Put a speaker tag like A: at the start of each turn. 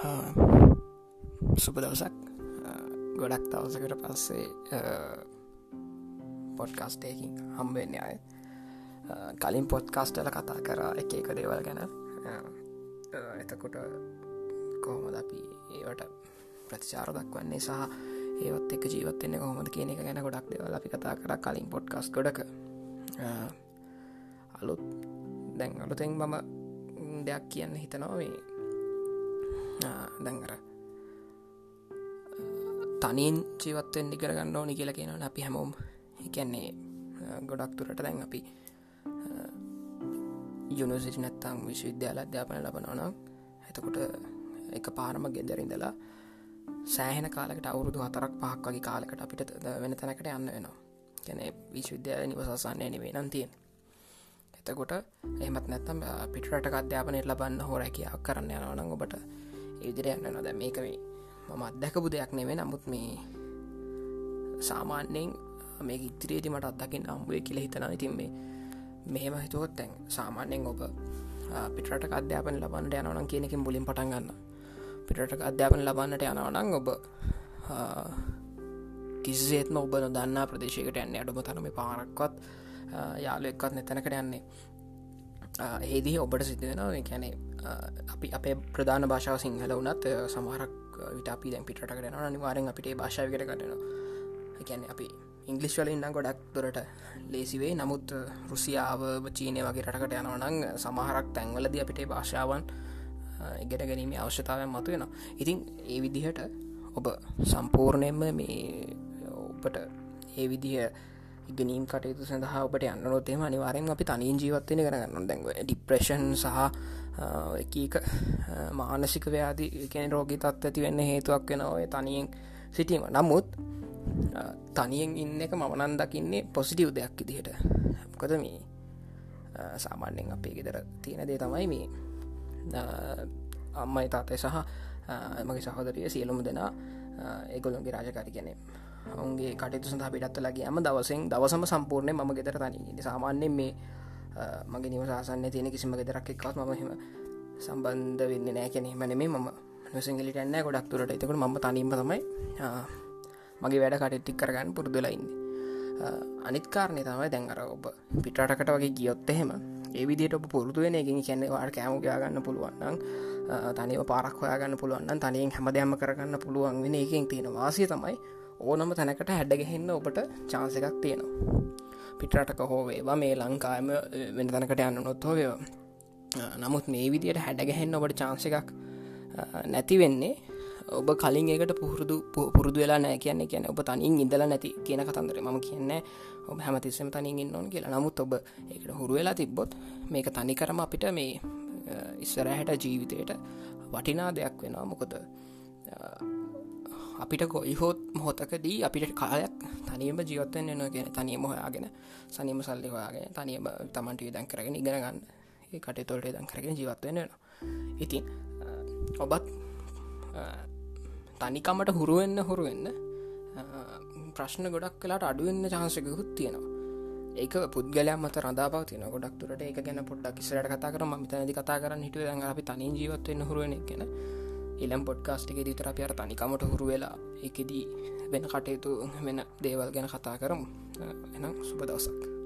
A: සුප දවසක් ගොඩක් දවසකට පස්සේ පොඩ්කස්ටයකින් හම්බෙන්න අය කලින් පොඩ්කාස්ටල කතා කරා එක එක දේවල් ගැන. එතකොට කොහොමද අපි ඒවට ප්‍රතිචාර දක්වන්නේ සහ ඒවත් එක ජීවත්වන්න කොහොමද කියන එක ගැන ගොඩක් දෙවල් අපි කතා කර කලින් පොඩ්කස් ගොඩක. අලුත් දැන් අලුතෙන් මම දෙයක් කියන්න හිතනොවේ දැඟර තනින් ජීවත්වෙන් දිකරගන්න ඕනි කියලා කියනවන අපි හැමෝම් එකන්නේ ගොඩක් තුරට දැන් අපි යුනිසිටි නැත්තං විශ්වවිද්‍යාල අධ්‍යාපන ලබනවනම් එතකොට එක පාරම ගෙදරින්දලා සෑහෙන කාලකට අවුරුදු හතරක් පහක් වගේ කාලකට අපිට වෙන තැනකට යන්න වෙනවා ගැන විශ්වවිද්‍යාල නිවසාසන්නේ නෙවේ නම් තියෙන එතකොට එහමත් නැත්තම් පිටරට අධ්‍යාපනයට ලබන්න හෝරැකියක් කරන්න යනවනං ඔබට ඉදිර යන්න නොද මේක මේ මම අත්දැකපු දෙයක් නෙවේ නමුත් මේ සාමාන්‍යයෙන් මේ ඉතිරේදි මට අත්දකිින් අම්බුවේ කියල හිතන ඉතින් මේ මෙහෙම හිතුවොත් තැන් සාමාන්‍යයෙන් ඔබ පිටට අධ්‍යාපන ලබන්නට යනවනම් කියනකින් බුලින් පටන් ගන්න. පිටට අධ්‍යාපන ලබන්නට යනවනං ඔබ කිසිසේත්ම ඔබ නොදන්නා ප්‍රදේශයකට යන්න අඩුම තනම පාරක්වත් යාලු එක්වත් නැතැනකට යන්නේ. ඒදී ඔබට සිද්ධෙනවා කැනේ අපි අපේ ප්‍රධාන භාෂාව සිංහල වනත් සමහරක් විට අපි දැන් පිටට කරන අනිවාරෙන් අපිට භාෂාවිකට කරනවා එකැන අපි ඉංගලිස්වල ඉන්න ගොඩක් දුරට ලේසිවේ නමුත් රුසියාව චීනය වගේ රටකට යනවනං සමහරක් තැන්වලද අපිට භාෂාවන් ඉගෙන ගැනීම අවශ්‍යතාවයන් මතු වෙන ඉතින් ඒ විදිහට ඔබ සම්පූර්ණයෙන්ම මේ ඔබට ඒ විදිහ ඉගෙනීම් කටයුතු සඳහා ඔබට යන්නනොත්තේම අනිවාරෙන් අපි තනින් ජීවත්වය කරගන්න දැන්ව ඩිප්‍රේෂන් සහ එකක මානසික ව්‍යාදි කෙන රෝගි තත් ඇති වෙන්න හේතුවක් වෙන ඔය තනියෙන් සිටීම. නමුත් තනියෙන් ඉන්න එක මමනන් දකින්නේ පොසිටිව් දෙයක් ඉදිහට මොකද මේ සාමාන්‍යෙන් අපේ ගෙදර තියෙන දේ තමයි මේ අම්මයි තාතය සහ මගේ සහෝදරිය සියලුම දෙනා ඒගොලොන්ගේ රාජකාරි ගැනේ ඔුන්ගේ කටයුතු සඳහා පිටත්ත ලගේ ඇම දවසෙන් දවසම සම්පූර්ණය ම ගෙතර තනී සාමාන්‍යෙන් මේ මගේ නිවසාසන්න තියෙන කිසිම ගෙදරක් එක්වත් මහෙම සම්බන්ධ වෙන්න නෑ කැනෙ මනෙමේ මම නොසිංගලි ටන්න ගොඩක් තුරට එතකට ම තනීම තමයි මගේ වැඩ කටෙත්තික් කරගන්න පුරදුලයින්න අනිත්කාරණය තමයි දැන්ගර ඔබ පිටටකට වගේ ගියොත් එහෙම ඒවිදිට ඔබ පුරුදු වෙන එකින් කැන්නවාට කෑම ගයාගන්න පුළුවන්න්න තනිව පාරක් හොයාගන්න පුළුවන්න තනියෙන් හැම දෙයම්ම කරගන්න පුළුවන් වෙන එකින් තියෙන වාසිය තමයි ඕනම තැනකට හැඩගහෙන්න ඔබට චාන්ස එකක් තියෙනවා. පිටරටක හෝවේවා මේ ලංකාම වෙන තැනකට යන්න නොත් හෝවේවා නමුත් මේ විදියට හැඩගහෙන්න ඔබට චාන්ස එකක් නැති වෙන්නේ. ඔබ කලින් ඒකට පුහුරුදු පුරුදු වෙලා නෑ කියන්නේ කියන ඔබ තනින් ඉදල නැති කියන කතන්දර. ම කියන්නේ ඔබ හැමතිස්සම තනින් ඉන්නවන් කියලා. නමුත් ඔබ ඒකට හුරු වෙලා තිබ්බොත් මේක තනි කරම අපිට මේ ඉස්සරහැට ජීවිතයට වටිනා දෙයක් වෙනවා. මොකොද අපිට කොයිහොත් මොහොතකදී අපිට කාලයක් තනියම ජීවත්තෙන් එන කියෙන තනියම හොයාගෙන සනිම සල්ලි හොයාගෙන තනියම තමන්ට දන් කරගෙන ඉගෙන ගන්න. ඒ කට තොල්ට දන් කරගෙන ජීවත්වෙන ඉතින් ඔබත් තනිකමට හුරුවෙන්න හුරුවෙන්න ප්‍රශ්න ගොඩක් කලාට අඩුවෙන්න චාන්සකකුත් තියෙනවා. ඒක පුද්ගලයක් මත රඳාව තින ගොඩක් තුරට ඒ ගැන පොඩ්ඩක් කිසරට කතා කර ම තනදි කතා කරන්න හිටුව අපි තනින් ජීවත්වන්න හුරුවෙන කියෙන එලම් පොඩ්කාස්ටික දීතර අප අර තනිකමට හුරු වෙලා එකදී වෙන කටයුතු වෙන දේවල් ගැන කතා කරමු. එනම් සුප දවසක්.